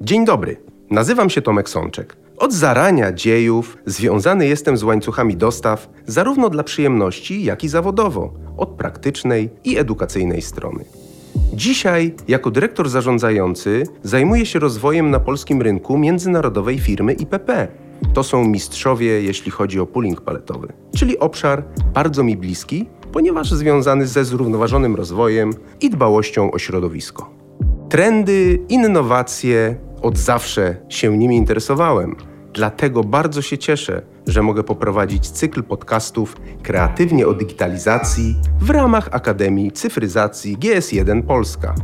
Dzień dobry, nazywam się Tomek Sączek. Od zarania dziejów związany jestem z łańcuchami dostaw, zarówno dla przyjemności, jak i zawodowo, od praktycznej i edukacyjnej strony. Dzisiaj, jako dyrektor zarządzający, zajmuję się rozwojem na polskim rynku międzynarodowej firmy IPP. To są mistrzowie, jeśli chodzi o pooling paletowy, czyli obszar bardzo mi bliski, ponieważ związany ze zrównoważonym rozwojem i dbałością o środowisko. Trendy, innowacje, od zawsze się nimi interesowałem. Dlatego bardzo się cieszę, że mogę poprowadzić cykl podcastów kreatywnie o digitalizacji w ramach Akademii Cyfryzacji GS1 Polska.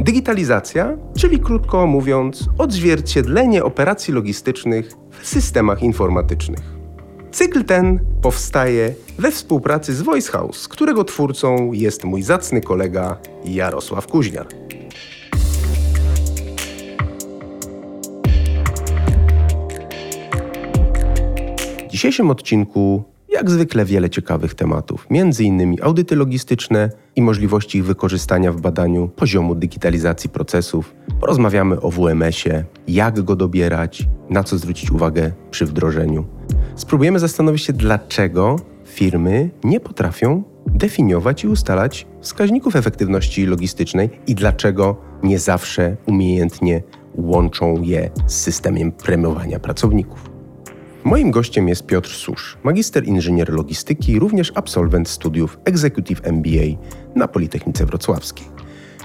Digitalizacja, czyli krótko mówiąc, odzwierciedlenie operacji logistycznych w systemach informatycznych. Cykl ten powstaje we współpracy z Voice House, którego twórcą jest mój zacny kolega Jarosław Kuźniar. Dzisiejszym odcinku jak zwykle wiele ciekawych tematów, m.in. audyty logistyczne i możliwości ich wykorzystania w badaniu poziomu digitalizacji procesów. Porozmawiamy o WMS-ie, jak go dobierać, na co zwrócić uwagę przy wdrożeniu. Spróbujemy zastanowić się, dlaczego firmy nie potrafią definiować i ustalać wskaźników efektywności logistycznej i dlaczego nie zawsze umiejętnie łączą je z systemem premiowania pracowników. Moim gościem jest Piotr Susz, magister inżynier logistyki, również absolwent studiów Executive MBA na Politechnice Wrocławskiej.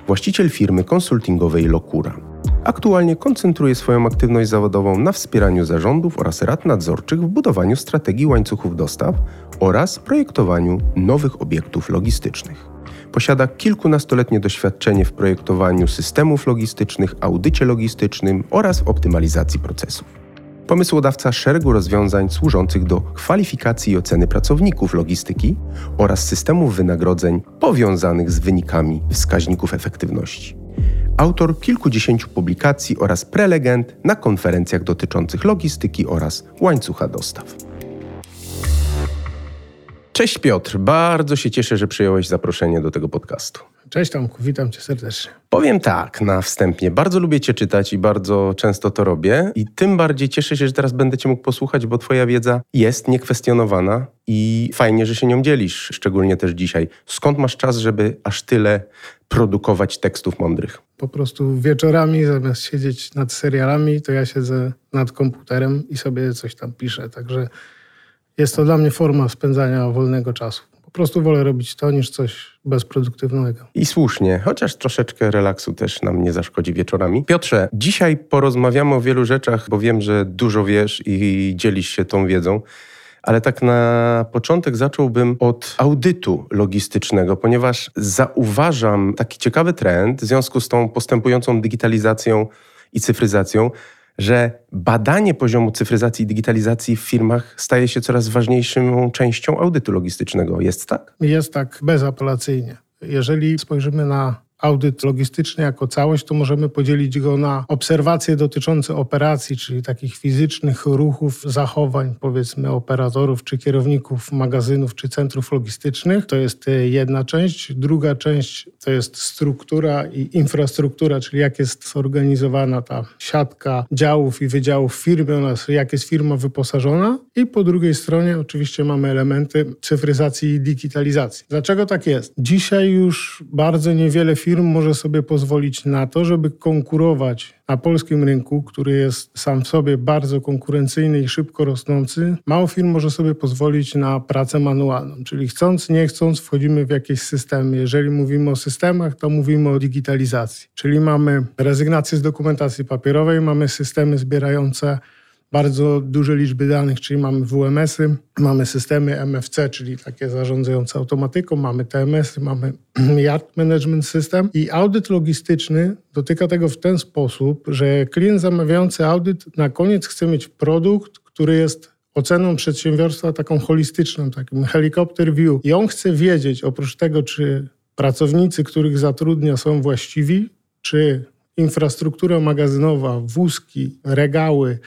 Właściciel firmy konsultingowej Lokura. Aktualnie koncentruje swoją aktywność zawodową na wspieraniu zarządów oraz rad nadzorczych w budowaniu strategii łańcuchów dostaw oraz projektowaniu nowych obiektów logistycznych. Posiada kilkunastoletnie doświadczenie w projektowaniu systemów logistycznych, audycie logistycznym oraz w optymalizacji procesów pomysłodawca szeregu rozwiązań służących do kwalifikacji i oceny pracowników logistyki oraz systemów wynagrodzeń powiązanych z wynikami wskaźników efektywności. Autor kilkudziesięciu publikacji oraz prelegent na konferencjach dotyczących logistyki oraz łańcucha dostaw. Cześć Piotr, bardzo się cieszę, że przyjąłeś zaproszenie do tego podcastu. Cześć Tomku, witam cię serdecznie. Powiem tak na wstępie. Bardzo lubię cię czytać i bardzo często to robię. I tym bardziej cieszę się, że teraz będę cię mógł posłuchać, bo twoja wiedza jest niekwestionowana i fajnie, że się nią dzielisz, szczególnie też dzisiaj. Skąd masz czas, żeby aż tyle produkować tekstów mądrych? Po prostu wieczorami zamiast siedzieć nad serialami, to ja siedzę nad komputerem i sobie coś tam piszę. Także jest to dla mnie forma spędzania wolnego czasu. Po prostu wolę robić to niż coś bezproduktywnego. I słusznie, chociaż troszeczkę relaksu też nam nie zaszkodzi wieczorami. Piotrze, dzisiaj porozmawiamy o wielu rzeczach, bo wiem, że dużo wiesz i dzielisz się tą wiedzą. Ale tak na początek zacząłbym od audytu logistycznego, ponieważ zauważam taki ciekawy trend w związku z tą postępującą digitalizacją i cyfryzacją, że badanie poziomu cyfryzacji i digitalizacji w firmach staje się coraz ważniejszą częścią audytu logistycznego. Jest tak? Jest tak bezapelacyjnie. Jeżeli spojrzymy na audyt logistyczny jako całość, to możemy podzielić go na obserwacje dotyczące operacji, czyli takich fizycznych ruchów, zachowań, powiedzmy, operatorów czy kierowników magazynów czy centrów logistycznych. To jest e, jedna część. Druga część to jest struktura i infrastruktura, czyli jak jest zorganizowana ta siatka działów i wydziałów firmy oraz jak jest firma wyposażona. I po drugiej stronie oczywiście mamy elementy cyfryzacji i digitalizacji. Dlaczego tak jest? Dzisiaj już bardzo niewiele firm firm może sobie pozwolić na to, żeby konkurować na polskim rynku, który jest sam w sobie bardzo konkurencyjny i szybko rosnący. Mało firm może sobie pozwolić na pracę manualną, czyli chcąc, nie chcąc, wchodzimy w jakieś systemy. Jeżeli mówimy o systemach, to mówimy o digitalizacji, czyli mamy rezygnację z dokumentacji papierowej, mamy systemy zbierające bardzo duże liczby danych, czyli mamy WMS-y, mamy systemy MFC, czyli takie zarządzające automatyką, mamy TMS-y, mamy Yard Management System i audyt logistyczny dotyka tego w ten sposób, że klient zamawiający audyt na koniec chce mieć produkt, który jest oceną przedsiębiorstwa taką holistyczną, takim helicopter view. I on chce wiedzieć, oprócz tego, czy pracownicy, których zatrudnia, są właściwi, czy infrastruktura magazynowa, wózki, regały,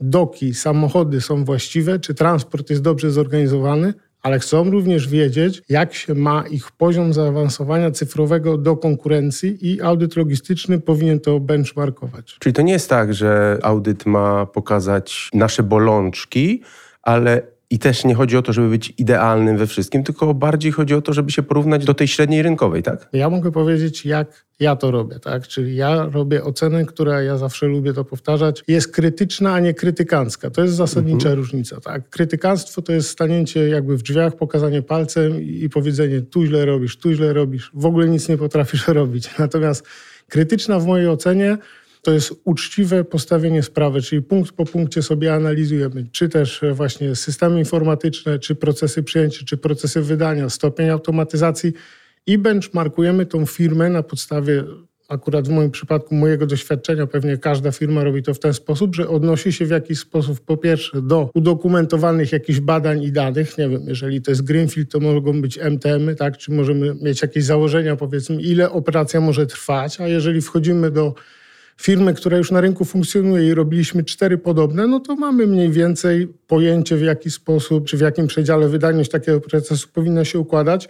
doki, samochody są właściwe, czy transport jest dobrze zorganizowany, ale chcą również wiedzieć, jak się ma ich poziom zaawansowania cyfrowego do konkurencji i audyt logistyczny powinien to benchmarkować. Czyli to nie jest tak, że audyt ma pokazać nasze bolączki, ale i też nie chodzi o to, żeby być idealnym we wszystkim, tylko bardziej chodzi o to, żeby się porównać do tej średniej rynkowej, tak? Ja mogę powiedzieć, jak ja to robię, tak? Czyli ja robię ocenę, która ja zawsze lubię to powtarzać, jest krytyczna, a nie krytykancka. To jest zasadnicza mhm. różnica, tak? Krytykanstwo to jest stanięcie jakby w drzwiach, pokazanie palcem i powiedzenie tu źle robisz, tu źle robisz, w ogóle nic nie potrafisz robić. Natomiast krytyczna w mojej ocenie to jest uczciwe postawienie sprawy, czyli punkt po punkcie sobie analizujemy, czy też właśnie systemy informatyczne, czy procesy przyjęcia, czy procesy wydania, stopień automatyzacji i benchmarkujemy tą firmę na podstawie akurat w moim przypadku mojego doświadczenia, pewnie każda firma robi to w ten sposób, że odnosi się w jakiś sposób po pierwsze do udokumentowanych jakichś badań i danych. Nie wiem, jeżeli to jest Greenfield, to mogą być MTM-y, tak? Czy możemy mieć jakieś założenia, powiedzmy, ile operacja może trwać, a jeżeli wchodzimy do firmy, która już na rynku funkcjonuje i robiliśmy cztery podobne, no to mamy mniej więcej pojęcie w jaki sposób, czy w jakim przedziale wydajność takiego procesu powinna się układać.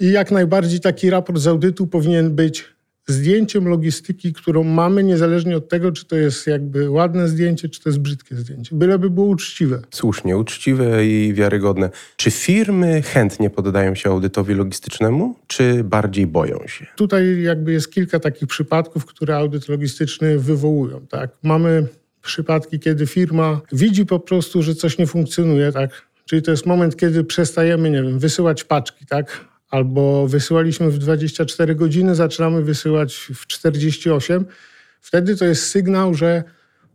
I jak najbardziej taki raport z audytu powinien być zdjęciem logistyki, którą mamy, niezależnie od tego, czy to jest jakby ładne zdjęcie, czy to jest brzydkie zdjęcie. Byleby było uczciwe. Słusznie, uczciwe i wiarygodne. Czy firmy chętnie poddają się audytowi logistycznemu, czy bardziej boją się? Tutaj jakby jest kilka takich przypadków, które audyt logistyczny wywołują. Tak? Mamy przypadki, kiedy firma widzi po prostu, że coś nie funkcjonuje, tak? Czyli to jest moment, kiedy przestajemy, nie wiem, wysyłać paczki, tak? Albo wysyłaliśmy w 24 godziny, zaczynamy wysyłać w 48. Wtedy to jest sygnał, że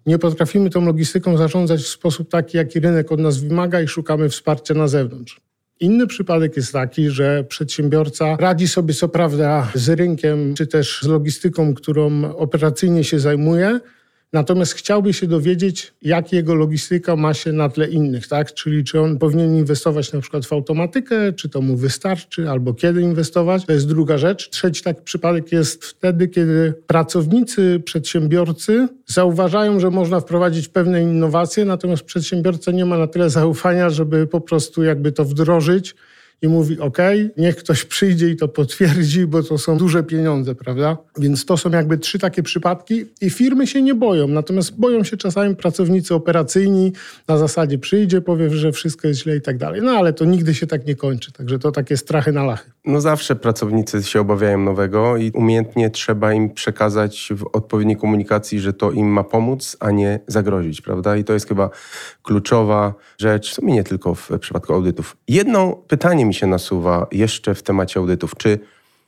nie potrafimy tą logistyką zarządzać w sposób taki, jaki rynek od nas wymaga i szukamy wsparcia na zewnątrz. Inny przypadek jest taki, że przedsiębiorca radzi sobie co prawda z rynkiem, czy też z logistyką, którą operacyjnie się zajmuje, Natomiast chciałby się dowiedzieć, jak jego logistyka ma się na tle innych, tak? Czyli czy on powinien inwestować na przykład w automatykę, czy to mu wystarczy, albo kiedy inwestować. To jest druga rzecz. Trzeci taki przypadek jest wtedy, kiedy pracownicy, przedsiębiorcy zauważają, że można wprowadzić pewne innowacje, natomiast przedsiębiorca nie ma na tyle zaufania, żeby po prostu jakby to wdrożyć i mówi: OK, niech ktoś przyjdzie i to potwierdzi, bo to są duże pieniądze, prawda? Więc to są jakby trzy takie przypadki i firmy się nie boją, natomiast boją się czasami pracownicy operacyjni na zasadzie przyjdzie, powie, że wszystko jest źle i tak dalej. No ale to nigdy się tak nie kończy, także to takie strachy na lachy. No zawsze pracownicy się obawiają nowego i umiejętnie trzeba im przekazać w odpowiedniej komunikacji, że to im ma pomóc, a nie zagrozić, prawda? I to jest chyba kluczowa rzecz, w sumie nie tylko w przypadku audytów. Jedno pytanie mi się nasuwa jeszcze w temacie audytów. Czy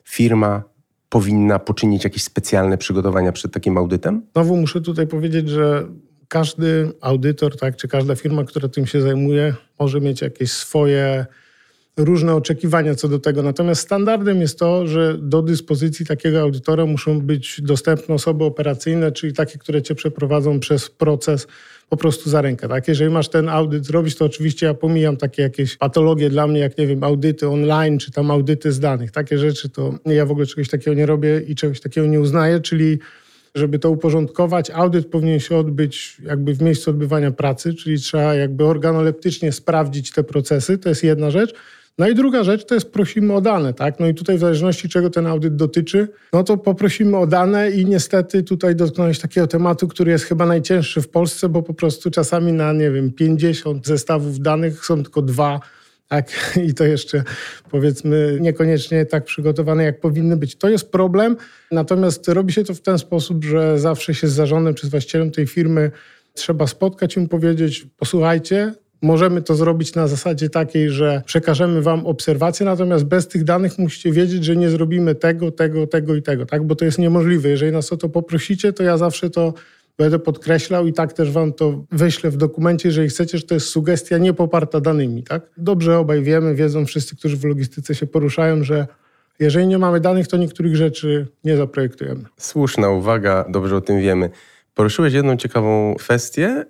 firma powinna poczynić jakieś specjalne przygotowania przed takim audytem? Znowu muszę tutaj powiedzieć, że każdy audytor, tak, czy każda firma, która tym się zajmuje, może mieć jakieś swoje różne oczekiwania co do tego. Natomiast standardem jest to, że do dyspozycji takiego audytora muszą być dostępne osoby operacyjne, czyli takie, które cię przeprowadzą przez proces po prostu za rękę. Tak? Jeżeli masz ten audyt zrobić, to oczywiście ja pomijam takie jakieś patologie dla mnie, jak nie wiem, audyty online, czy tam audyty z danych. Takie rzeczy to ja w ogóle czegoś takiego nie robię i czegoś takiego nie uznaję, czyli żeby to uporządkować, audyt powinien się odbyć jakby w miejscu odbywania pracy, czyli trzeba jakby organoleptycznie sprawdzić te procesy, to jest jedna rzecz. No i druga rzecz to jest prosimy o dane, tak? No i tutaj w zależności czego ten audyt dotyczy, no to poprosimy o dane i niestety tutaj dotknąłeś takiego tematu, który jest chyba najcięższy w Polsce, bo po prostu czasami na, nie wiem, 50 zestawów danych są tylko dwa, tak? I to jeszcze powiedzmy niekoniecznie tak przygotowane, jak powinny być. To jest problem, natomiast robi się to w ten sposób, że zawsze się z zarządem czy z właścicielem tej firmy trzeba spotkać i mu powiedzieć, posłuchajcie, Możemy to zrobić na zasadzie takiej, że przekażemy Wam obserwacje, natomiast bez tych danych musicie wiedzieć, że nie zrobimy tego, tego, tego i tego, tak? Bo to jest niemożliwe. Jeżeli nas o to poprosicie, to ja zawsze to będę podkreślał i tak też Wam to wyślę w dokumencie, jeżeli chcecie, że to jest sugestia nie poparta danymi, tak? Dobrze obaj wiemy, wiedzą wszyscy, którzy w logistyce się poruszają, że jeżeli nie mamy danych, to niektórych rzeczy nie zaprojektujemy. Słuszna uwaga, dobrze o tym wiemy. Poruszyłeś jedną ciekawą kwestię.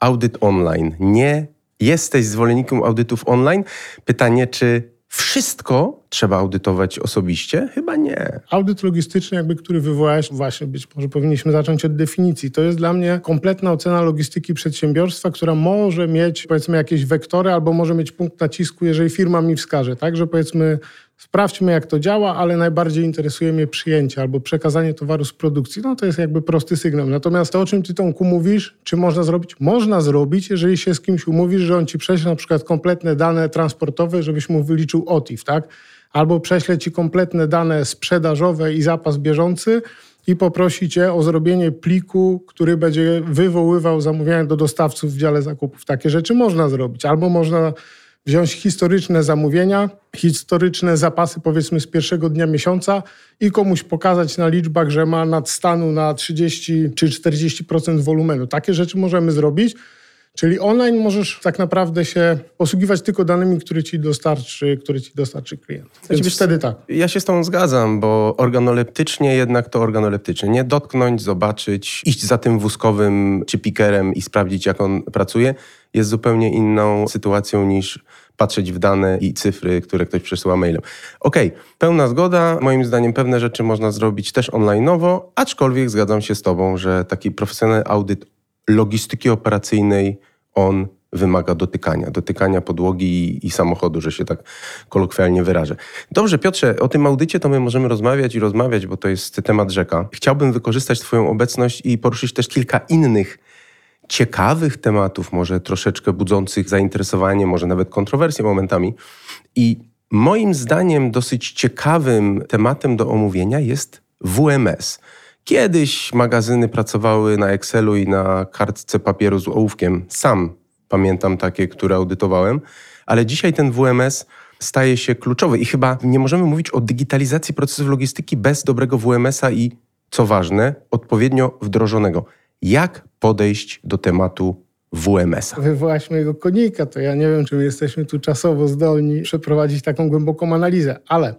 Audyt online. Nie Jesteś zwolennikiem audytów online? Pytanie, czy wszystko trzeba audytować osobiście? Chyba nie. Audyt logistyczny, jakby który wywołałeś, właśnie być może powinniśmy zacząć od definicji. To jest dla mnie kompletna ocena logistyki przedsiębiorstwa, która może mieć powiedzmy jakieś wektory albo może mieć punkt nacisku, jeżeli firma mi wskaże, tak, że powiedzmy sprawdźmy jak to działa, ale najbardziej interesuje mnie przyjęcie albo przekazanie towaru z produkcji. No to jest jakby prosty sygnał. Natomiast to, o czym ty Tomku mówisz, czy można zrobić? Można zrobić, jeżeli się z kimś umówisz, że on ci prześle na przykład kompletne dane transportowe, żebyś mu wyliczył OTIF, tak? Albo prześle ci kompletne dane sprzedażowe i zapas bieżący, i poprosi cię o zrobienie pliku, który będzie wywoływał zamówienia do dostawców w dziale zakupów. Takie rzeczy można zrobić. Albo można wziąć historyczne zamówienia, historyczne zapasy powiedzmy z pierwszego dnia miesiąca i komuś pokazać na liczbach, że ma nadstanu na 30 czy 40% wolumenu. Takie rzeczy możemy zrobić. Czyli online możesz tak naprawdę się posługiwać tylko danymi, które ci dostarczy, które ci dostarczy klient. Więc znaczy, wtedy tak. Ja się z tą zgadzam, bo organoleptycznie jednak to organoleptycznie. Nie dotknąć, zobaczyć, iść za tym wózkowym czy pikerem i sprawdzić, jak on pracuje, jest zupełnie inną sytuacją niż patrzeć w dane i cyfry, które ktoś przesyła mailem. Okej, okay, pełna zgoda. Moim zdaniem pewne rzeczy można zrobić też online'owo, aczkolwiek zgadzam się z Tobą, że taki profesjonalny audyt logistyki operacyjnej, on wymaga dotykania, dotykania podłogi i, i, samochodu, że się tak kolokwialnie wyrażę. Dobrze, Piotrze, o tym audycie to my możemy rozmawiać i rozmawiać, bo to jest temat rzeka. Chciałbym wykorzystać Twoją obecność i poruszyć też kilka innych ciekawych tematów, może troszeczkę budzących zainteresowanie, może nawet kontrowersje momentami. I moim zdaniem dosyć ciekawym tematem do omówienia jest WMS. Kiedyś magazyny pracowały na Excelu i na kartce papieru z ołówkiem. Sam pamiętam takie, które audytowałem, ale dzisiaj ten WMS staje się kluczowy i chyba nie możemy mówić o digitalizacji procesów logistyki bez dobrego WMS-a i, co ważne, odpowiednio wdrożonego. Jak podejść do tematu WMS-a? Wywołać mojego konika, to ja nie wiem, czy my jesteśmy tu czasowo zdolni przeprowadzić taką głęboką analizę, ale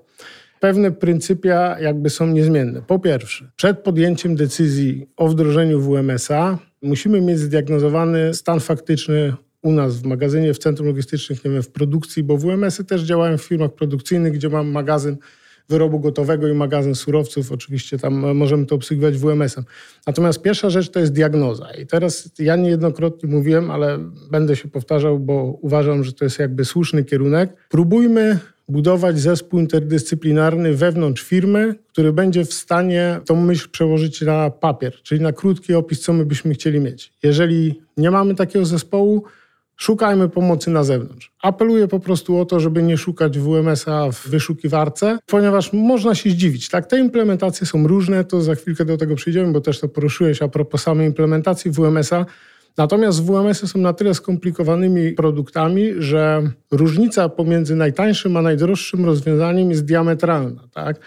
pewne pryncypia jakby są niezmienne. Po pierwsze, przed podjęciem decyzji o wdrożeniu WMS-a musimy mieć zdiagnozowany stan faktyczny u nas w magazynie, w centrum logistycznych, nie wiem, w produkcji, bo WMS-y też działają w firmach produkcyjnych, gdzie mam magazyn wyrobu gotowego i magazyn surowców. Oczywiście tam możemy to obsługiwać WMS-em. Natomiast pierwsza rzecz to jest diagnoza. I teraz ja niejednokrotnie mówiłem, ale będę się powtarzał, bo uważam, że to jest jakby słuszny kierunek. Próbujmy budować zespół interdyscyplinarny wewnątrz firmy, który będzie w stanie tą myśl przełożyć na papier, czyli na krótki opis, co my byśmy chcieli mieć. Jeżeli nie mamy takiego zespołu, szukajmy pomocy na zewnątrz. Apeluję po prostu o to, żeby nie szukać WMS-a w wyszukiwarce, ponieważ można się zdziwić. Tak, te implementacje są różne, to za chwilkę do tego przyjdziemy, bo też to poruszyłeś a propos samej implementacji WMS-a. Natomiast WMS-y są na tyle skomplikowanymi produktami, że różnica pomiędzy najtańszym a najdroższym rozwiązaniem jest diametralna. Tak?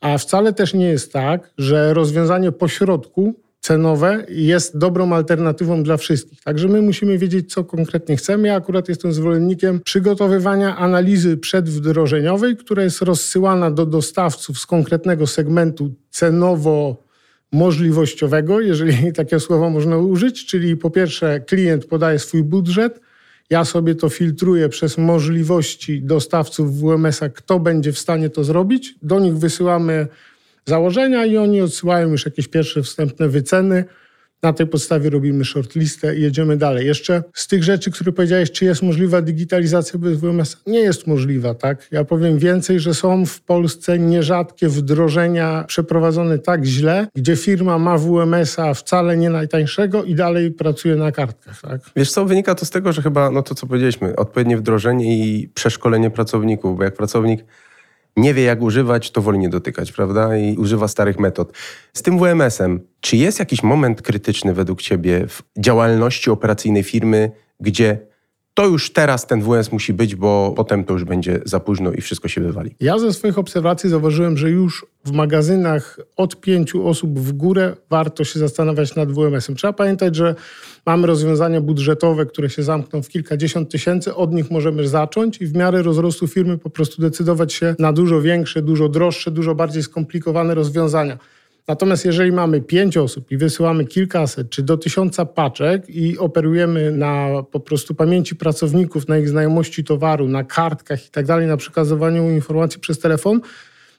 A wcale też nie jest tak, że rozwiązanie pośrodku cenowe jest dobrą alternatywą dla wszystkich. Także my musimy wiedzieć, co konkretnie chcemy. Ja akurat jestem zwolennikiem przygotowywania analizy przedwdrożeniowej, która jest rozsyłana do dostawców z konkretnego segmentu cenowo możliwościowego, jeżeli takie słowo można użyć, czyli po pierwsze klient podaje swój budżet, ja sobie to filtruję przez możliwości dostawców WMS-a, kto będzie w stanie to zrobić. Do nich wysyłamy założenia i oni odsyłają już jakieś pierwsze wstępne wyceny. Na tej podstawie robimy shortlistę i jedziemy dalej. Jeszcze z tych rzeczy, które powiedziałeś, czy jest możliwa digitalizacja bez WMS? Nie jest możliwa, tak? Ja powiem więcej, że są w Polsce nierzadkie wdrożenia przeprowadzone tak źle, gdzie firma ma WMS-a wcale nie najtańszego i dalej pracuje na kartkach, tak? Wiesz co, wynika to z tego, że chyba, no to co powiedzieliśmy, odpowiednie wdrożenie i przeszkolenie pracowników, bo jak pracownik nie wie, jak używać, to woli nie dotykać, prawda? I używa starych metod. Z tym WMS-em, czy jest jakiś moment krytyczny według Ciebie w działalności operacyjnej firmy, gdzie to już teraz ten WS musi być, bo potem to już będzie za późno i wszystko się wywali. Ja ze swoich obserwacji zauważyłem, że już w magazynach od pięciu osób w górę warto się zastanawiać nad WMS-em. Trzeba pamiętać, że mamy rozwiązania budżetowe, które się zamkną w kilkadziesiąt tysięcy, od nich możemy zacząć i w miarę rozrostu firmy po prostu decydować się na dużo większe, dużo droższe, dużo bardziej skomplikowane rozwiązania. Natomiast jeżeli mamy pięć osób i wysyłamy kilkaset czy do tysiąca paczek i operujemy na po prostu pamięci pracowników, na ich znajomości towaru, na kartkach i tak dalej, na przekazywaniu informacji przez telefon,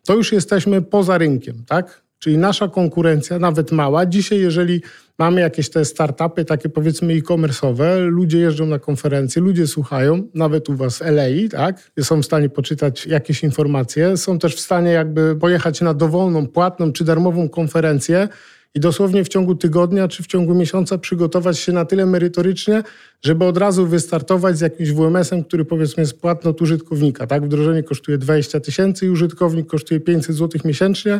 to już jesteśmy poza rynkiem, tak? Czyli nasza konkurencja, nawet mała, dzisiaj jeżeli mamy jakieś te startupy, takie powiedzmy e-commerce'owe, ludzie jeżdżą na konferencje, ludzie słuchają, nawet u was LA, tak? Są w stanie poczytać jakieś informacje, są też w stanie jakby pojechać na dowolną, płatną czy darmową konferencję i dosłownie w ciągu tygodnia czy w ciągu miesiąca przygotować się na tyle merytorycznie, żeby od razu wystartować z jakimś WMS-em, który powiedzmy jest płatny od użytkownika. Tak? Wdrożenie kosztuje 20 tysięcy i użytkownik kosztuje 500 zł miesięcznie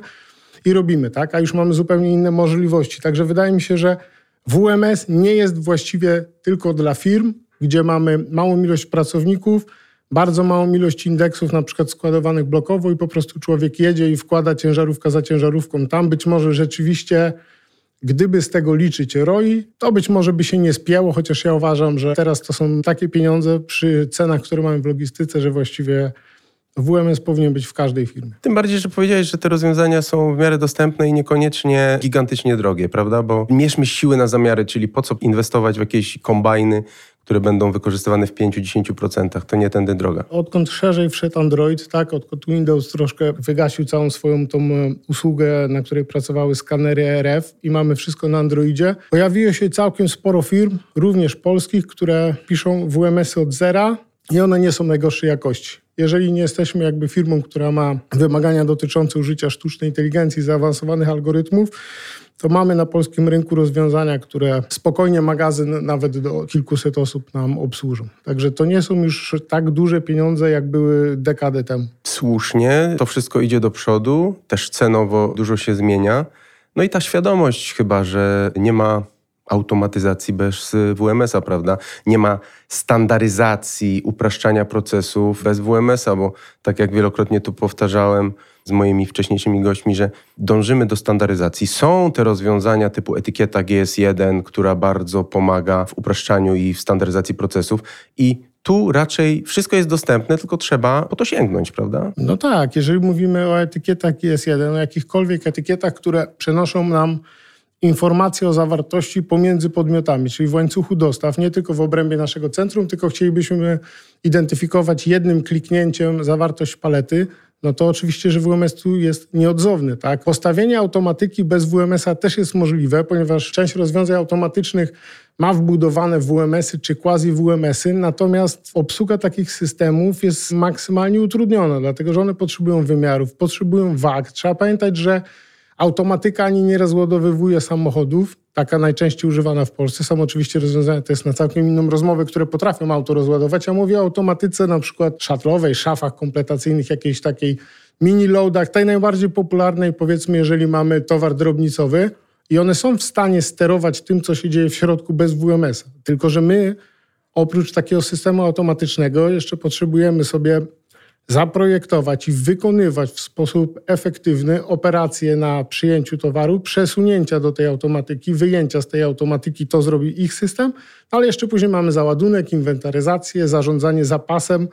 i robimy, tak? A już mamy zupełnie inne możliwości. Także wydaje mi się, że WMS nie jest właściwie tylko dla firm, gdzie mamy małą ilość pracowników, bardzo małą ilość indeksów, na przykład składowanych blokowo i po prostu człowiek jedzie i wkłada ciężarówka za ciężarówką. Tam być może rzeczywiście, gdyby z tego liczyć ROI, to być może by się nie spięło, chociaż ja uważam, że teraz to są takie pieniądze przy cenach, które mamy w logistyce, że właściwie WMS powinien być w każdej firmie. Tym bardziej, że powiedziałeś, że te rozwiązania są w miarę dostępne i niekoniecznie gigantycznie drogie, prawda? Bo mierzmy siły na zamiary, czyli po co inwestować w jakieś kombajny, które będą wykorzystywane w 5-10%. To nie tędy droga. Odkąd szerzej wszedł Android, tak, odkąd Windows troszkę wygasił całą swoją tą e, usługę, na której pracowały skanery RF i mamy wszystko na Androidzie, pojawiło się całkiem sporo firm, również polskich, które piszą WMS-y od zera i one nie są najgorszej jakości. Jeżeli nie jesteśmy jakby firmą, która ma wymagania dotyczące użycia sztucznej inteligencji, zaawansowanych algorytmów, to mamy na polskim rynku rozwiązania, które spokojnie magazyn nawet do kilkuset osób nam obsłużą. Także to nie są już tak duże pieniądze, jak były dekadę temu. Słusznie, to wszystko idzie do przodu, też cenowo dużo się zmienia. No i ta świadomość chyba, że nie ma automatyzacji bez WMS-a, prawda? Nie ma standaryzacji, upraszczania procesów bez WMS-a, bo tak jak wielokrotnie tu powtarzałem z moimi wcześniejszymi gośćmi, że dążymy do standaryzacji. Są te rozwiązania typu etykieta GS1, która bardzo pomaga w upraszczaniu i w standaryzacji procesów i tu raczej wszystko jest dostępne, tylko trzeba po to sięgnąć, prawda? No tak, jeżeli mówimy o etykietach GS1, o jakichkolwiek etykietach, które przenoszą nam informacje o zawartości pomiędzy podmiotami, czyli w łańcuchu dostaw, nie tylko w obrębie naszego centrum, tylko chcielibyśmy identyfikować jednym kliknięciem zawartość palety, no to oczywiście, że WMS tu jest nieodzowny. Tak? Postawienie automatyki bez WMS-a też jest możliwe, ponieważ część rozwiązań automatycznych ma wbudowane WMS-y czy quasi-WMS-y, natomiast obsługa takich systemów jest maksymalnie utrudniona, dlatego że one potrzebują wymiarów, potrzebują wag. Trzeba pamiętać, że Automatyka ani nie rozładowywuje samochodów, taka najczęściej używana w Polsce. Są oczywiście rozwiązania, to jest na całkiem inną rozmowę, które potrafią auto rozładować. Ja mówię o automatyce na przykład szatlowej, szafach kompletacyjnych, jakiejś takiej mini loadach, tej najbardziej popularnej powiedzmy, jeżeli mamy towar drobnicowy i one są w stanie sterować tym, co się dzieje w środku bez WMS. Tylko, że my oprócz takiego systemu automatycznego jeszcze potrzebujemy sobie zaprojektować i wykonywać w sposób efektywny operacje na przyjęciu towaru, przesunięcia do tej automatyki, wyjęcia z tej automatyki, to zrobi ich system, ale jeszcze później mamy załadunek, inwentaryzację, zarządzanie zapasem,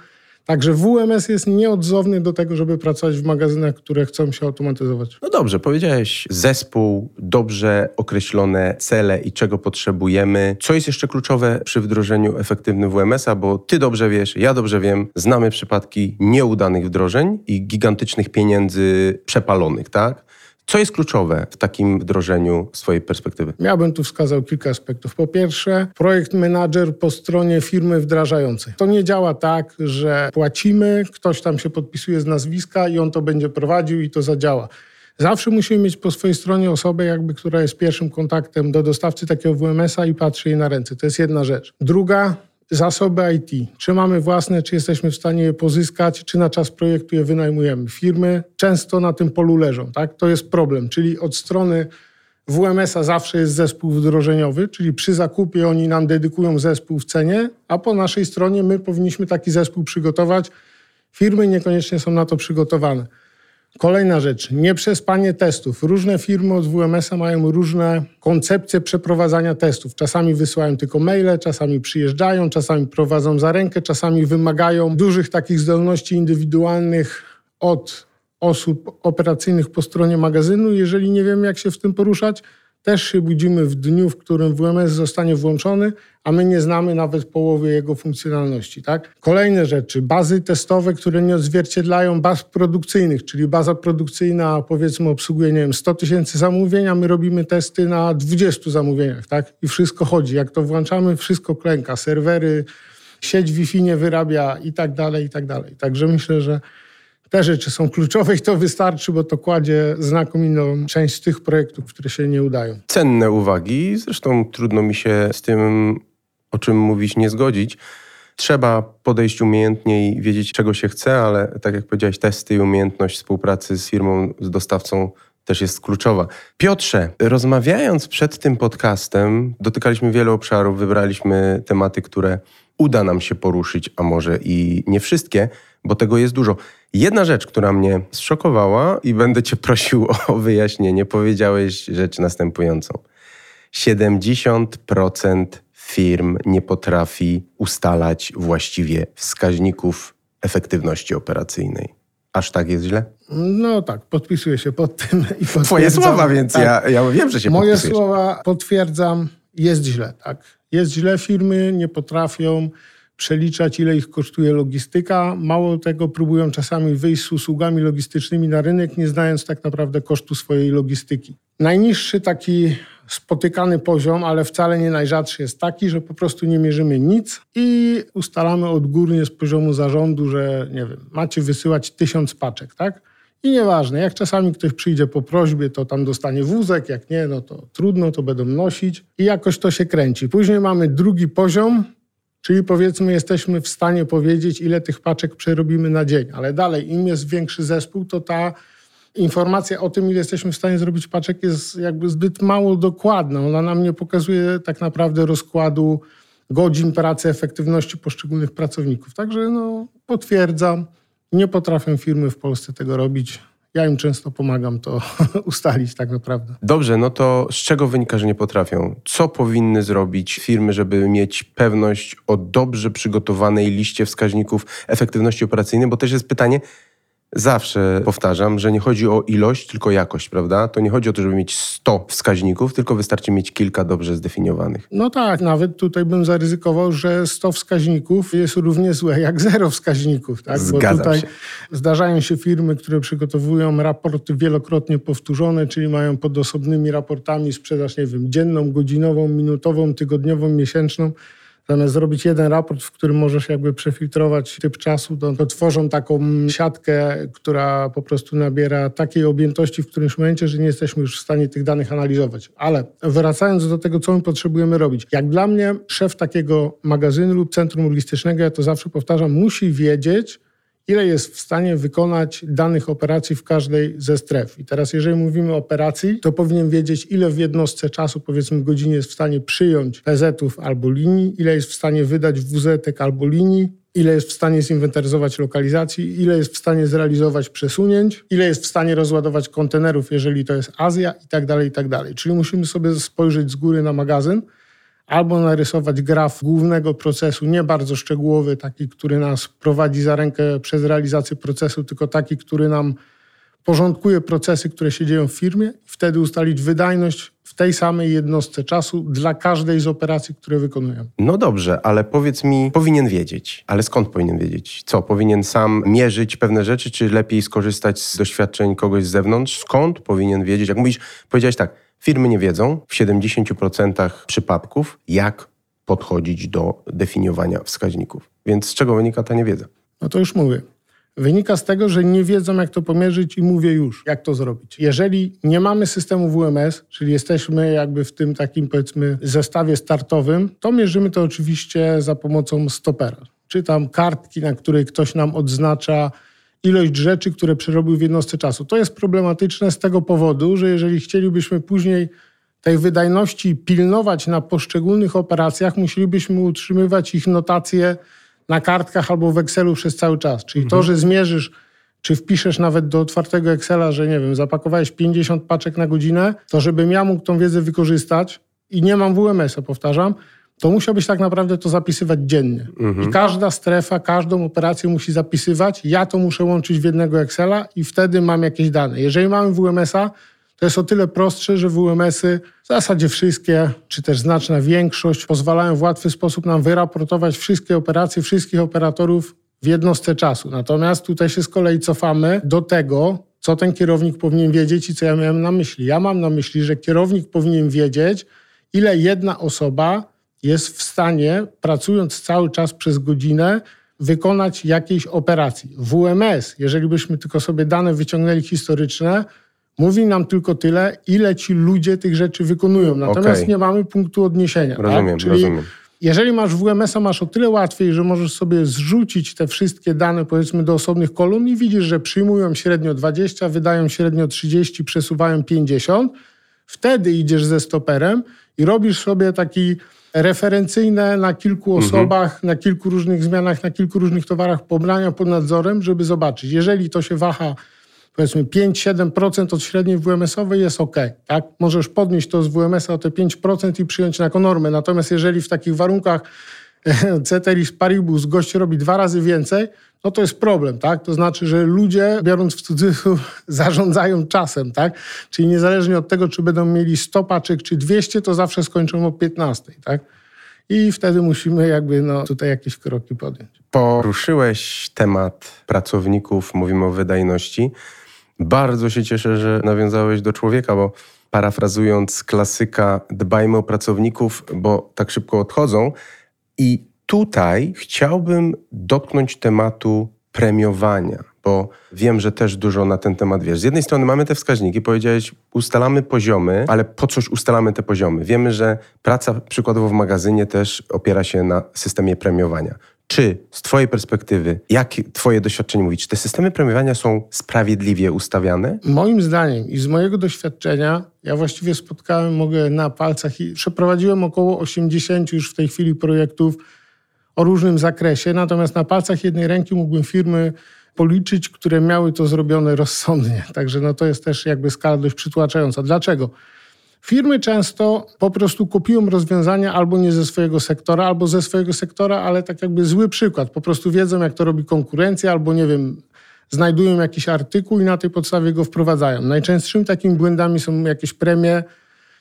Także WMS jest nieodzowny do tego, żeby pracować w magazynach, które chcą się automatyzować. No dobrze, powiedziałeś zespół, dobrze określone cele i czego potrzebujemy. Co jest jeszcze kluczowe przy wdrożeniu efektywnym WMS-a, bo ty dobrze wiesz, ja dobrze wiem, znamy przypadki nieudanych wdrożeń i gigantycznych pieniędzy przepalonych, tak? Co jest kluczowe w takim wdrożeniu z Twojej perspektywy? Ja bym tu wskazał kilka aspektów. Po pierwsze, projekt manager po stronie firmy wdrażającej. To nie działa tak, że płacimy, ktoś tam się podpisuje z nazwiska i on to będzie prowadził i to zadziała. Zawsze musimy mieć po swojej stronie osobę, jakby, która jest pierwszym kontaktem do dostawcy takiego WMS-a i patrzy jej na ręce. To jest jedna rzecz. Druga, zasoby IT. Czy mamy własne, czy jesteśmy w stanie je pozyskać, czy na czas projektu je wynajmujemy. Firmy często na tym polu leżą, tak? To jest problem, czyli od strony WMS-a zawsze jest zespół wdrożeniowy, czyli przy zakupie oni nam dedykują zespół w cenie, a po naszej stronie my powinniśmy taki zespół przygotować. Firmy niekoniecznie są na to przygotowane. Kolejna rzecz, nieprzespanie testów. Różne firmy od WMS-a mają różne koncepcje przeprowadzania testów. Czasami wysyłają tylko maile, czasami przyjeżdżają, czasami prowadzą za rękę, czasami wymagają dużych takich zdolności indywidualnych od osób operacyjnych po stronie magazynu. Jeżeli nie wiemy, jak się w tym poruszać, też się budzimy w dniu, w którym WMS zostanie włączony, a my nie znamy nawet połowy jego funkcjonalności. Tak? Kolejne rzeczy, bazy testowe, które nie odzwierciedlają baz produkcyjnych, czyli baza produkcyjna powiedzmy obsługuje nie wiem, 100 tysięcy zamówień, a my robimy testy na 20 zamówieniach tak? i wszystko chodzi. Jak to włączamy, wszystko klęka, serwery, sieć Wi-Fi nie wyrabia i tak dalej, i tak dalej. Także myślę, że te rzeczy są kluczowe i to wystarczy, bo to kładzie znakomitą część tych projektów, które się nie udają. Cenne uwagi, zresztą trudno mi się z tym, o czym mówisz, nie zgodzić. Trzeba podejść umiejętnie i wiedzieć, czego się chce, ale tak jak powiedziałeś, testy i umiejętność współpracy z firmą, z dostawcą też jest kluczowa. Piotrze, rozmawiając przed tym podcastem, dotykaliśmy wielu obszarów, wybraliśmy tematy, które uda nam się poruszyć, a może i nie wszystkie, bo tego jest dużo. Jedna rzecz, która mnie zszokowała i będę Cię prosił o wyjaśnienie, powiedziałeś rzecz następującą. 70% firm nie potrafi ustalać właściwie wskaźników efektywności operacyjnej. Aż tak jest źle? No tak, podpisuję się pod tym. I Twoje słowa, więc tak. ja, ja wiem, że się Moje słowa potwierdzam, jest źle, tak. Jest źle, firmy nie potrafią przeliczać, ile ich kosztuje logistyka. Mało tego, próbują czasami wyjść z usługami logistycznymi na rynek, nie znając tak naprawdę kosztu swojej logistyki. Najniższy taki spotykany poziom, ale wcale nie najrzadszy jest taki, że po prostu nie mierzymy nic i ustalamy odgórnie z poziomu zarządu, że nie wiem, macie wysyłać tysiąc paczek, tak? I nieważne, jak czasami ktoś przyjdzie po prośbie, to tam dostanie wózek, jak nie, no to trudno, to będą nosić i jakoś to się kręci. Później mamy drugi poziom, Czyli powiedzmy, jesteśmy w stanie powiedzieć, ile tych paczek przerobimy na dzień, ale dalej, im jest większy zespół, to ta informacja o tym, ile jesteśmy w stanie zrobić paczek, jest jakby zbyt mało dokładna. Ona nam nie pokazuje tak naprawdę rozkładu godzin pracy, efektywności poszczególnych pracowników. Także no, potwierdzam, nie potrafią firmy w Polsce tego robić. Ja im często pomagam to ustalić tak naprawdę. Dobrze, no to z czego wynika, że nie potrafią? Co powinny zrobić firmy, żeby mieć pewność o dobrze przygotowanej liście wskaźników efektywności operacyjnej? Bo też jest pytanie, Zawsze powtarzam, że nie chodzi o ilość, tylko jakość, prawda? To nie chodzi o to, żeby mieć 100 wskaźników, tylko wystarczy mieć kilka dobrze zdefiniowanych. No tak, nawet tutaj bym zaryzykował, że 100 wskaźników jest równie złe jak zero wskaźników. Tak? Zgadzam Bo tutaj się. zdarzają się firmy, które przygotowują raporty wielokrotnie powtórzone, czyli mają pod osobnymi raportami sprzedaż, nie wiem, dzienną, godzinową, minutową, tygodniową, miesięczną. Zamiast zrobić jeden raport, w którym możesz jakby przefiltrować typ czasu, to, to tworzą taką siatkę, która po prostu nabiera takiej objętości w którymś momencie, że nie jesteśmy już w stanie tych danych analizować. Ale wracając do tego, co my potrzebujemy robić. Jak dla mnie szef takiego magazynu lub centrum logistycznego, ja to zawsze powtarzam, musi wiedzieć, ile jest w stanie wykonać danych operacji w każdej ze stref. I teraz, jeżeli mówimy o operacji, to powinien wiedzieć, ile w jednostce czasu, powiedzmy godzinie, jest w stanie przyjąć PZ-ów albo linii, ile jest w stanie wydać WZ albo linii, ile jest w stanie zinwentaryzować lokalizacji, ile jest w stanie zrealizować przesunięć, ile jest w stanie rozładować kontenerów, jeżeli to jest Azja i tak dalej, i tak dalej. Czyli musimy sobie spojrzeć z góry na magazyn, albo narysować graf głównego procesu, nie bardzo szczegółowy, taki, który nas prowadzi za rękę przez realizację procesu, tylko taki, który nam porządkuje procesy, które się dzieją w firmie, wtedy ustalić wydajność w tej samej jednostce czasu dla każdej z operacji, które wykonują. No dobrze, ale powiedz mi, powinien wiedzieć. Ale skąd powinien wiedzieć? Co, powinien sam mierzyć pewne rzeczy, czy lepiej skorzystać z doświadczeń kogoś z zewnątrz? Skąd powinien wiedzieć? Jak mówisz, powiedziałeś tak, firmy nie wiedzą w 70% przypadków, jak podchodzić do definiowania wskaźników. Więc z czego wynika ta niewiedza? No to już mówię. Wynika z tego, że nie wiedzą, jak to pomierzyć i mówię już, jak to zrobić. Jeżeli nie mamy systemu WMS, czyli jesteśmy jakby w tym takim, powiedzmy, zestawie startowym, to mierzymy to oczywiście za pomocą stopera. Czy tam kartki, na której ktoś nam odznacza ilość rzeczy, które przerobił w jednostce czasu. To jest problematyczne z tego powodu, że jeżeli chcielibyśmy później tej wydajności pilnować na poszczególnych operacjach, musielibyśmy utrzymywać ich notacje na kartkach albo w Excelu przez cały czas. Czyli to, że zmierzysz, czy wpiszesz nawet do otwartego Excela, że nie wiem, zapakowałeś 50 paczek na godzinę, to żebym ja mógł tą wiedzę wykorzystać i nie mam WMS-a, powtarzam, to musiałbyś tak naprawdę to zapisywać dziennie. Mhm. I każda strefa, każdą operację musi zapisywać. Ja to muszę łączyć w jednego Excela i wtedy mam jakieś dane. Jeżeli mamy WMS-a, to jest o tyle prostsze, że WMS-y w zasadzie wszystkie, czy też znaczna większość, pozwalają w łatwy sposób nam wyraportować wszystkie operacje wszystkich operatorów w jednostce czasu. Natomiast tutaj się z kolei cofamy do tego, co ten kierownik powinien wiedzieć i co ja miałem na myśli. Ja mam na myśli, że kierownik powinien wiedzieć, ile jedna osoba jest w stanie, pracując cały czas przez godzinę, wykonać jakiejś operacji. WMS, jeżeli byśmy tylko sobie dane wyciągnęli historyczne, mówi nam tylko tyle, ile ci ludzie tych rzeczy wykonują. Natomiast okay. nie mamy punktu odniesienia. Tak? Rozumiem, tak? Czyli rozumiem. Jeżeli masz WMS-a, masz o tyle łatwiej, że możesz sobie zrzucić te wszystkie dane, powiedzmy, do osobnych kolumn i widzisz, że przyjmują średnio 20, wydają średnio 30, przesuwają 50. Wtedy idziesz ze stoperem i robisz sobie taki referencyjne na kilku mhm. osobach, mhm. na kilku różnych zmianach, na kilku różnych towarach pobrania pod nadzorem, żeby zobaczyć. Jeżeli to się waha powiedzmy 5-7% od średniej WMS-owej jest ok. Tak? Możesz podnieść to z WMS-a o te 5% i przyjąć jako normę. Natomiast jeżeli w takich warunkach ceteris paribus gość robi dwa razy więcej, no to jest problem, tak? To znaczy, że ludzie, biorąc w cudzysłów, zarządzają czasem, tak? Czyli niezależnie od tego, czy będą mieli 100 paczek, czy 200, to zawsze skończą o 15, tak? I wtedy musimy jakby no, tutaj jakieś kroki podjąć. Poruszyłeś temat pracowników, mówimy o wydajności. Bardzo się cieszę, że nawiązałeś do człowieka, bo parafrazując klasyka, dbajmy o pracowników, bo tak szybko odchodzą. I tutaj chciałbym dotknąć tematu premiowania, bo wiem, że też dużo na ten temat wiesz. Z jednej strony mamy te wskaźniki, powiedziałeś, ustalamy poziomy, ale po coś ustalamy te poziomy? Wiemy, że praca przykładowo w magazynie też opiera się na systemie premiowania. Czy z Twojej perspektywy, jak Twoje doświadczenie mówi, czy te systemy premiowania są sprawiedliwie ustawiane? Moim zdaniem i z mojego doświadczenia, ja właściwie spotkałem, mogę na palcach i przeprowadziłem około 80 już w tej chwili projektów o różnym zakresie, natomiast na palcach jednej ręki mógłbym firmy policzyć, które miały to zrobione rozsądnie. Także no to jest też jakby skala dość przytłaczająca. Dlaczego? Firmy często po prostu kopiują rozwiązania albo nie ze swojego sektora, albo ze swojego sektora, ale tak jakby zły przykład. Po prostu wiedzą, jak to robi konkurencja, albo nie wiem, znajdują jakiś artykuł i na tej podstawie go wprowadzają. Najczęstszymi takimi błędami są jakieś premie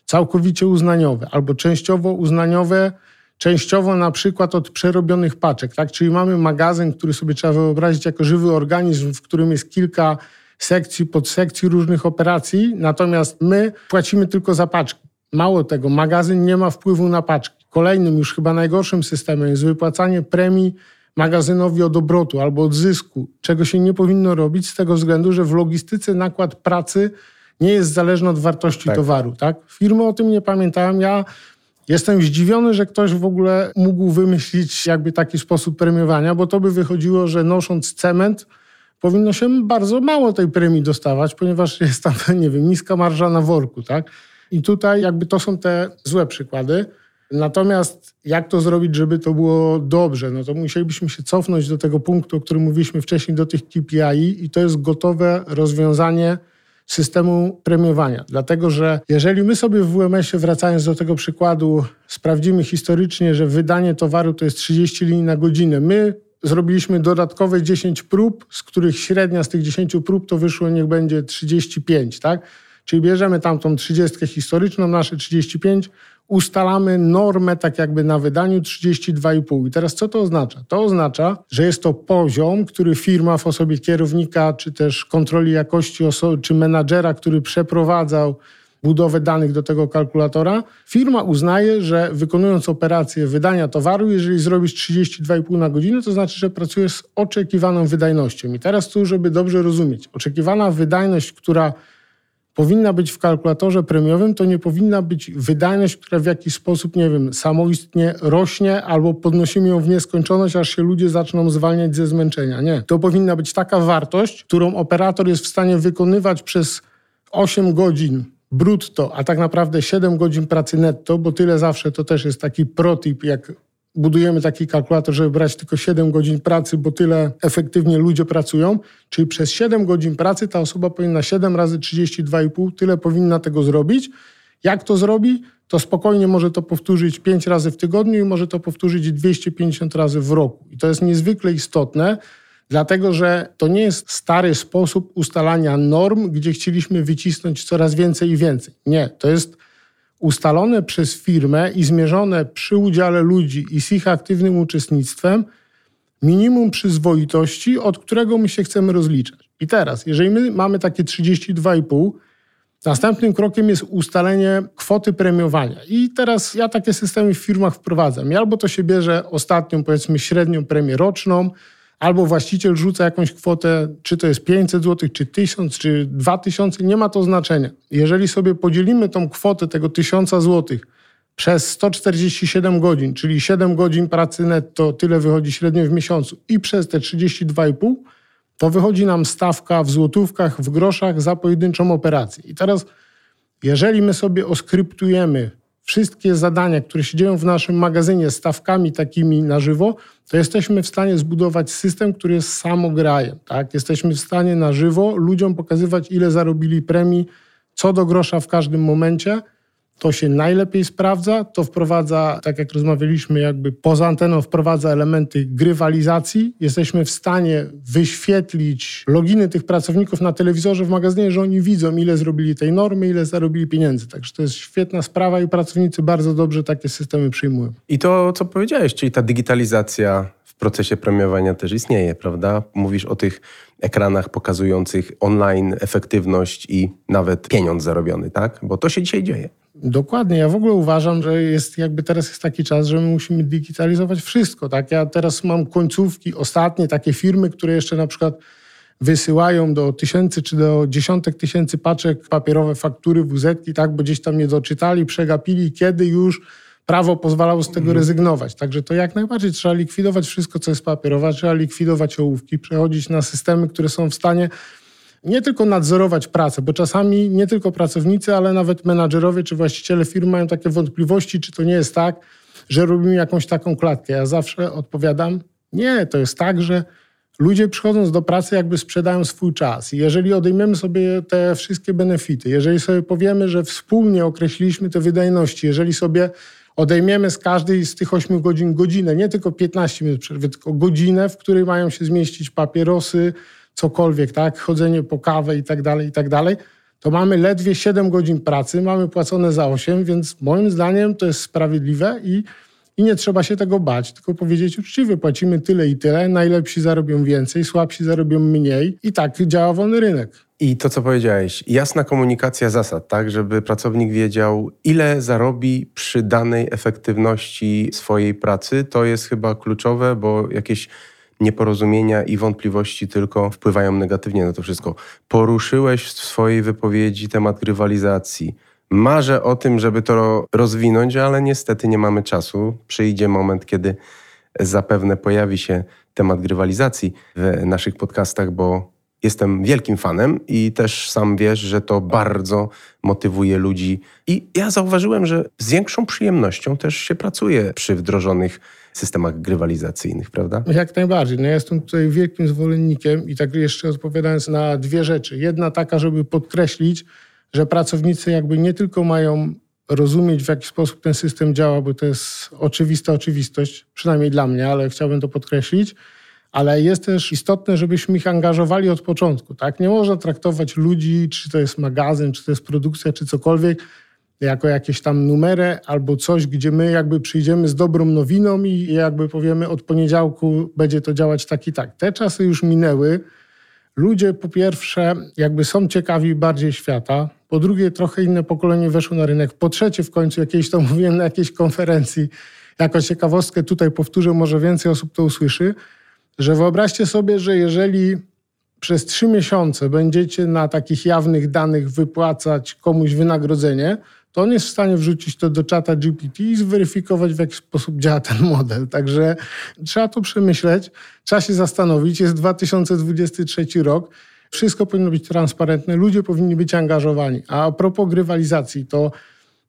całkowicie uznaniowe albo częściowo uznaniowe, częściowo na przykład od przerobionych paczek. Tak? Czyli mamy magazyn, który sobie trzeba wyobrazić jako żywy organizm, w którym jest kilka sekcji, podsekcji różnych operacji, natomiast my płacimy tylko za paczki. Mało tego, magazyn nie ma wpływu na paczki. Kolejnym, już chyba najgorszym systemem jest wypłacanie premii magazynowi od obrotu albo od zysku, czego się nie powinno robić z tego względu, że w logistyce nakład pracy nie jest zależny od wartości tak. towaru. Tak? Firmy o tym nie pamiętają. Ja jestem zdziwiony, że ktoś w ogóle mógł wymyślić jakby taki sposób premiowania, bo to by wychodziło, że nosząc cement powinno się bardzo mało tej premii dostawać, ponieważ jest tam, nie wiem, niska marża na worku, tak? I tutaj jakby to są te złe przykłady. Natomiast jak to zrobić, żeby to było dobrze? No to musielibyśmy się cofnąć do tego punktu, o którym mówiliśmy wcześniej, do tych KPI i to jest gotowe rozwiązanie systemu premiowania. Dlatego, że jeżeli my sobie w WMS-ie, wracając do tego przykładu, sprawdzimy historycznie, że wydanie towaru to jest 30 linii na godzinę, my zrobiliśmy dodatkowe 10 prób, z których średnia z tych 10 prób to wyszło niech będzie 35, tak? Czyli bierzemy tamtą 30 historyczną, nasze 35, ustalamy normę tak jakby na wydaniu 32,5. I teraz co to oznacza? To oznacza, że jest to poziom, który firma w osobie kierownika, czy też kontroli jakości, czy menadżera, który przeprowadzał budowę danych do tego kalkulatora, firma uznaje, że wykonując operację wydania towaru, jeżeli zrobisz 32,5 na godzinę, to znaczy, że pracujesz z oczekiwaną wydajnością. I teraz tu, żeby dobrze rozumieć, oczekiwana wydajność, która powinna być w kalkulatorze premiowym, to nie powinna być wydajność, która w jakiś sposób, nie wiem, samoistnie rośnie albo podnosimy ją w nieskończoność, aż się ludzie zaczną zwalniać ze zmęczenia. Nie. To powinna być taka wartość, którą operator jest w stanie wykonywać przez 8 godzin brutto, a tak naprawdę 7 godzin pracy netto, bo tyle zawsze to też jest taki protip, jak budujemy taki kalkulator, żeby brać tylko 7 godzin pracy, bo tyle efektywnie ludzie pracują, czyli przez 7 godzin pracy ta osoba powinna 7 razy 32,5, tyle powinna tego zrobić. Jak to zrobi? to spokojnie może to powtórzyć 5 razy w tygodniu i może to powtórzyć 250 razy w roku. I to jest niezwykle istotne, dlatego że to nie jest stary sposób ustalania norm, gdzie chcieliśmy wycisnąć coraz więcej i więcej. Nie, to jest ustalone przez firmę i zmierzone przy udziale ludzi i z ich aktywnym uczestnictwem minimum przyzwoitości, od którego my się chcemy rozliczać. I teraz, jeżeli my mamy takie 32,5, Następnym krokiem jest ustalenie kwoty premiowania. I teraz ja takie systemy w firmach wprowadzam. Albo to się bierze ostatnią, powiedzmy, średnią premię roczną, albo właściciel rzuca jakąś kwotę, czy to jest 500 zł, czy 1000, czy 2000, nie ma to znaczenia. Jeżeli sobie podzielimy tą kwotę tego 1000 zł przez 147 godzin, czyli 7 godzin pracy netto, tyle wychodzi średnio w miesiącu, i przez te 32,5, to wychodzi nam stawka w złotówkach, w groszach za pojedynczą operację. I teraz, jeżeli my sobie oskryptujemy wszystkie zadania, które się dzieją w naszym magazynie stawkami takimi na żywo, to jesteśmy w stanie zbudować system, który jest samograjem. Tak? Jesteśmy w stanie na żywo ludziom pokazywać, ile zarobili premii, co do grosza w każdym momencie – to się najlepiej sprawdza, to wprowadza, tak jak rozmawialiśmy, jakby poza anteną wprowadza elementy grywalizacji. Jesteśmy w stanie wyświetlić loginy tych pracowników na telewizorze w magazynie, że oni widzą, ile zrobili tej normy, ile zarobili pieniędzy. Także to jest świetna sprawa i pracownicy bardzo dobrze takie systemy przyjmują. I to, co powiedziałeś, czyli ta digitalizacja w procesie premiowania też istnieje, prawda? Mówisz o tych ekranach pokazujących online efektywność i nawet pieniądz zarobiony, tak? Bo to się dzisiaj dzieje. Dokładnie. Ja w ogóle uważam, że jest jakby teraz jest taki czas, że my musimy digitalizować wszystko. Tak? Ja teraz mam końcówki, ostatnie takie firmy, które jeszcze na przykład wysyłają do tysięcy czy do dziesiątek tysięcy paczek papierowe faktury wz tak, bo gdzieś tam nie doczytali, przegapili, kiedy już prawo pozwalało z tego mhm. rezygnować. Także to jak najbardziej trzeba likwidować wszystko, co jest papierowe, trzeba likwidować ołówki, przechodzić na systemy, które są w stanie nie tylko nadzorować pracę, bo czasami nie tylko pracownicy, ale nawet menadżerowie czy właściciele firmy mają takie wątpliwości, czy to nie jest tak, że robimy jakąś taką klatkę. Ja zawsze odpowiadam, nie, to jest tak, że ludzie przychodząc do pracy jakby sprzedają swój czas. I jeżeli odejmiemy sobie te wszystkie benefity, jeżeli sobie powiemy, że wspólnie określiliśmy te wydajności, jeżeli sobie odejmiemy z każdej z tych 8 godzin godzinę, nie tylko 15 minut przerwy, tylko godzinę, w której mają się zmieścić papierosy, cokolwiek, tak, chodzenie po kawę i tak dalej, i tak dalej, to mamy ledwie 7 godzin pracy, mamy płacone za 8, więc moim zdaniem to jest sprawiedliwe i, i nie trzeba się tego bać, tylko powiedzieć uczciwie, płacimy tyle i tyle, najlepsi zarobią więcej, słabsi zarobią mniej i tak działa wolny rynek. I to, co powiedziałeś, jasna komunikacja zasad, tak, żeby pracownik wiedział, ile zarobi przy danej efektywności swojej pracy, to jest chyba kluczowe, bo jakieś nieporozumienia i wątpliwości tylko wpływają negatywnie na to wszystko. Poruszyłeś w swojej wypowiedzi temat grywalizacji. Marzę o tym, żeby to rozwinąć, ale niestety nie mamy czasu. Przyjdzie moment, kiedy zapewne pojawi się temat grywalizacji w naszych podcastach, bo jestem wielkim fanem i też sam wiesz, że to bardzo motywuje ludzi. I ja zauważyłem, że z większą przyjemnością też się pracuje przy wdrożonych systemach grywalizacyjnych, prawda? Jak najbardziej. No ja jestem tutaj wielkim zwolennikiem i tak jeszcze odpowiadając na dwie rzeczy. Jedna taka, żeby podkreślić, że pracownicy jakby nie tylko mają rozumieć, w jaki sposób ten system działa, bo to jest oczywista oczywistość, przynajmniej dla mnie, ale chciałbym to podkreślić, ale jest też istotne, żebyśmy ich angażowali od początku. Tak? Nie można traktować ludzi, czy to jest magazyn, czy to jest produkcja, czy cokolwiek, jako jakieś tam numery albo coś, gdzie my jakby przyjdziemy z dobrą nowiną i jakby powiemy od poniedziałku będzie to działać tak i tak. Te czasy już minęły. Ludzie po pierwsze jakby są ciekawi bardziej świata, po drugie trochę inne pokolenie weszło na rynek, po trzecie w końcu jakieś to mówiłem na jakiejś konferencji, jako ciekawostkę tutaj powtórzę, może więcej osób to usłyszy, że wyobraźcie sobie, że jeżeli przez trzy miesiące będziecie na takich jawnych danych wypłacać komuś wynagrodzenie, to on jest w stanie wrzucić to do czata GPT i zweryfikować, w jaki sposób działa ten model. Także trzeba to przemyśleć, trzeba się zastanowić. Jest 2023 rok. Wszystko powinno być transparentne, ludzie powinni być angażowani. A propos grywalizacji, to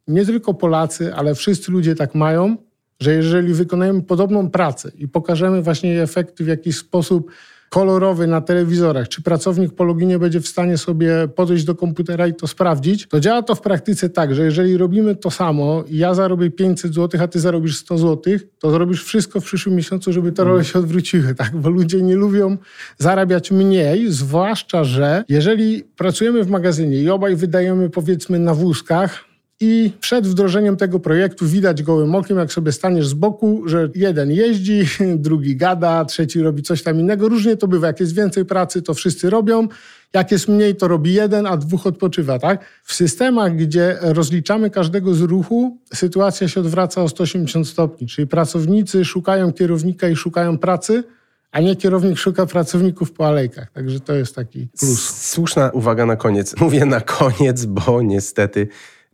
nie tylko Polacy, ale wszyscy ludzie tak mają, że jeżeli wykonujemy podobną pracę i pokażemy właśnie efekty w jakiś sposób kolorowy na telewizorach, czy pracownik po loginie będzie w stanie sobie podejść do komputera i to sprawdzić, to działa to w praktyce tak, że jeżeli robimy to samo i ja zarobię 500 zł, a ty zarobisz 100 zł, to zrobisz wszystko w przyszłym miesiącu, żeby te role się odwróciły, tak? Bo ludzie nie lubią zarabiać mniej, zwłaszcza, że jeżeli pracujemy w magazynie i obaj wydajemy powiedzmy na wózkach, i przed wdrożeniem tego projektu widać gołym okiem, jak sobie staniesz z boku, że jeden jeździ, drugi gada, trzeci robi coś tam innego. Różnie to bywa. Jak jest więcej pracy, to wszyscy robią. Jak jest mniej, to robi jeden, a dwóch odpoczywa, tak? W systemach, gdzie rozliczamy każdego z ruchu, sytuacja się odwraca o 180 stopni. Czyli pracownicy szukają kierownika i szukają pracy, a nie kierownik szuka pracowników po alejkach. Także to jest taki plus. Słuszna uwaga na koniec. Mówię na koniec, bo niestety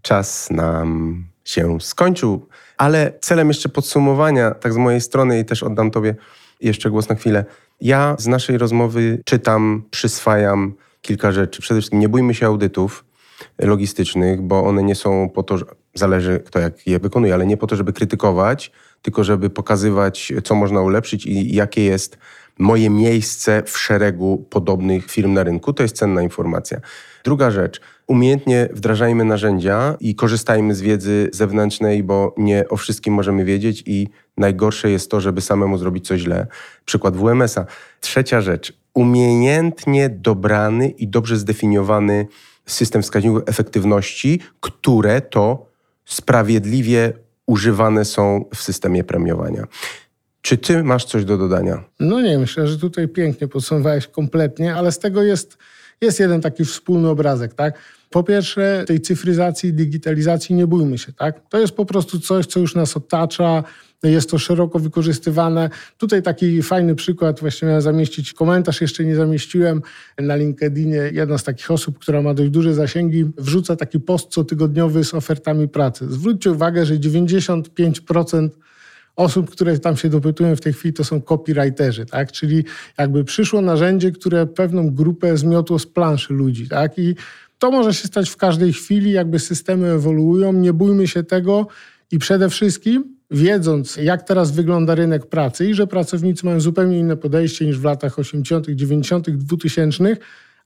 czas nam się skończył. Ale celem jeszcze podsumowania, tak z mojej strony i też oddam Tobie jeszcze głos na chwilę. Ja z naszej rozmowy czytam, przyswajam kilka rzeczy. Przede wszystkim nie bójmy się audytów logistycznych, bo one nie są po to, że zależy kto jak je wykonuje, ale nie po to, żeby krytykować, tylko żeby pokazywać, co można ulepszyć i jakie jest moje miejsce w szeregu podobnych firm na rynku. To jest cenna informacja. Druga rzecz, umiejętnie wdrażajmy narzędzia i korzystajmy z wiedzy zewnętrznej, bo nie o wszystkim możemy wiedzieć i najgorsze jest to, żeby samemu zrobić coś źle. Przykład WMS-a. Trzecia rzecz, umiejętnie dobrany i dobrze zdefiniowany system wskaźników efektywności, które to sprawiedliwie używane są w systemie premiowania. Czy ty masz coś do dodania? No nie, myślę, że tutaj pięknie podsumowałeś kompletnie, ale z tego jest, jest jeden taki wspólny obrazek, tak? Po pierwsze, tej cyfryzacji, digitalizacji nie bójmy się, tak? To jest po prostu coś, co już nas otacza, jest to szeroko wykorzystywane. Tutaj taki fajny przykład, właśnie miałem zamieścić komentarz, jeszcze nie zamieściłem na LinkedInie. Jedna z takich osób, która ma dość duże zasięgi, wrzuca taki post cotygodniowy z ofertami pracy. Zwróćcie uwagę, że 95% osób, które tam się dopytują w tej chwili, to są copywriterzy, tak? Czyli jakby przyszło narzędzie, które pewną grupę zmiotło z planszy ludzi, tak? I to może się stać w każdej chwili, jakby systemy ewoluują, nie bójmy się tego i przede wszystkim wiedząc, jak teraz wygląda rynek pracy i że pracownicy mają zupełnie inne podejście niż w latach 80., 90., 2000,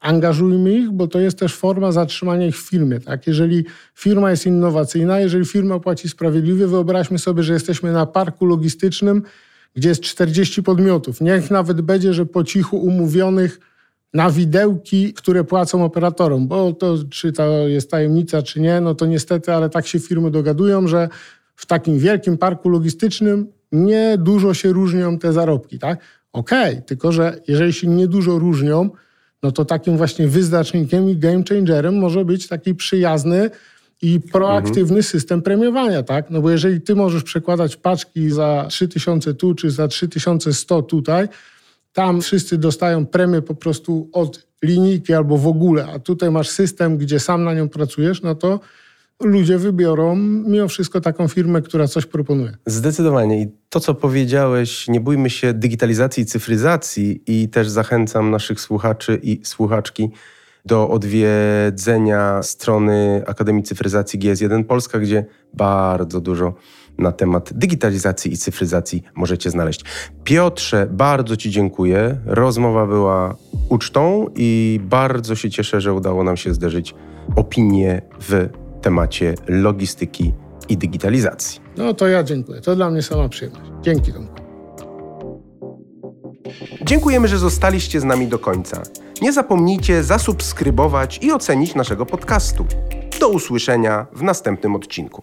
angażujmy ich, bo to jest też forma zatrzymania ich w firmie. Tak? Jeżeli firma jest innowacyjna, jeżeli firma płaci sprawiedliwie, wyobraźmy sobie, że jesteśmy na parku logistycznym, gdzie jest 40 podmiotów. Niech nawet będzie, że po cichu umówionych na widełki, które płacą operatorom, bo to czy to jest tajemnica, czy nie, no to niestety, ale tak się firmy dogadują, że w takim wielkim parku logistycznym nie dużo się różnią te zarobki, tak? Okej, okay, tylko że jeżeli się nie dużo różnią, no to takim właśnie wyznacznikiem i game changerem może być taki przyjazny i proaktywny mhm. system premiowania, tak? No bo jeżeli ty możesz przekładać paczki za 3000 tu, czy za 3100 tutaj, tam wszyscy dostają premię po prostu od linijki albo w ogóle, a tutaj masz system, gdzie sam na nią pracujesz, no to ludzie wybiorą mimo wszystko taką firmę, która coś proponuje. Zdecydowanie. I to, co powiedziałeś, nie bójmy się digitalizacji i cyfryzacji i też zachęcam naszych słuchaczy i słuchaczki do odwiedzenia strony Akademii Cyfryzacji GS1 Polska, gdzie bardzo dużo na temat digitalizacji i cyfryzacji możecie znaleźć. Piotrze, bardzo Ci dziękuję. Rozmowa była ucztą i bardzo się cieszę, że udało nam się zderzyć opinie w temacie logistyki i digitalizacji. No to ja dziękuję. To dla mnie sama przyjemność. Dzięki Tomku. Dziękujemy, że zostaliście z nami do końca. Nie zapomnijcie zasubskrybować i ocenić naszego podcastu. Do usłyszenia w następnym odcinku.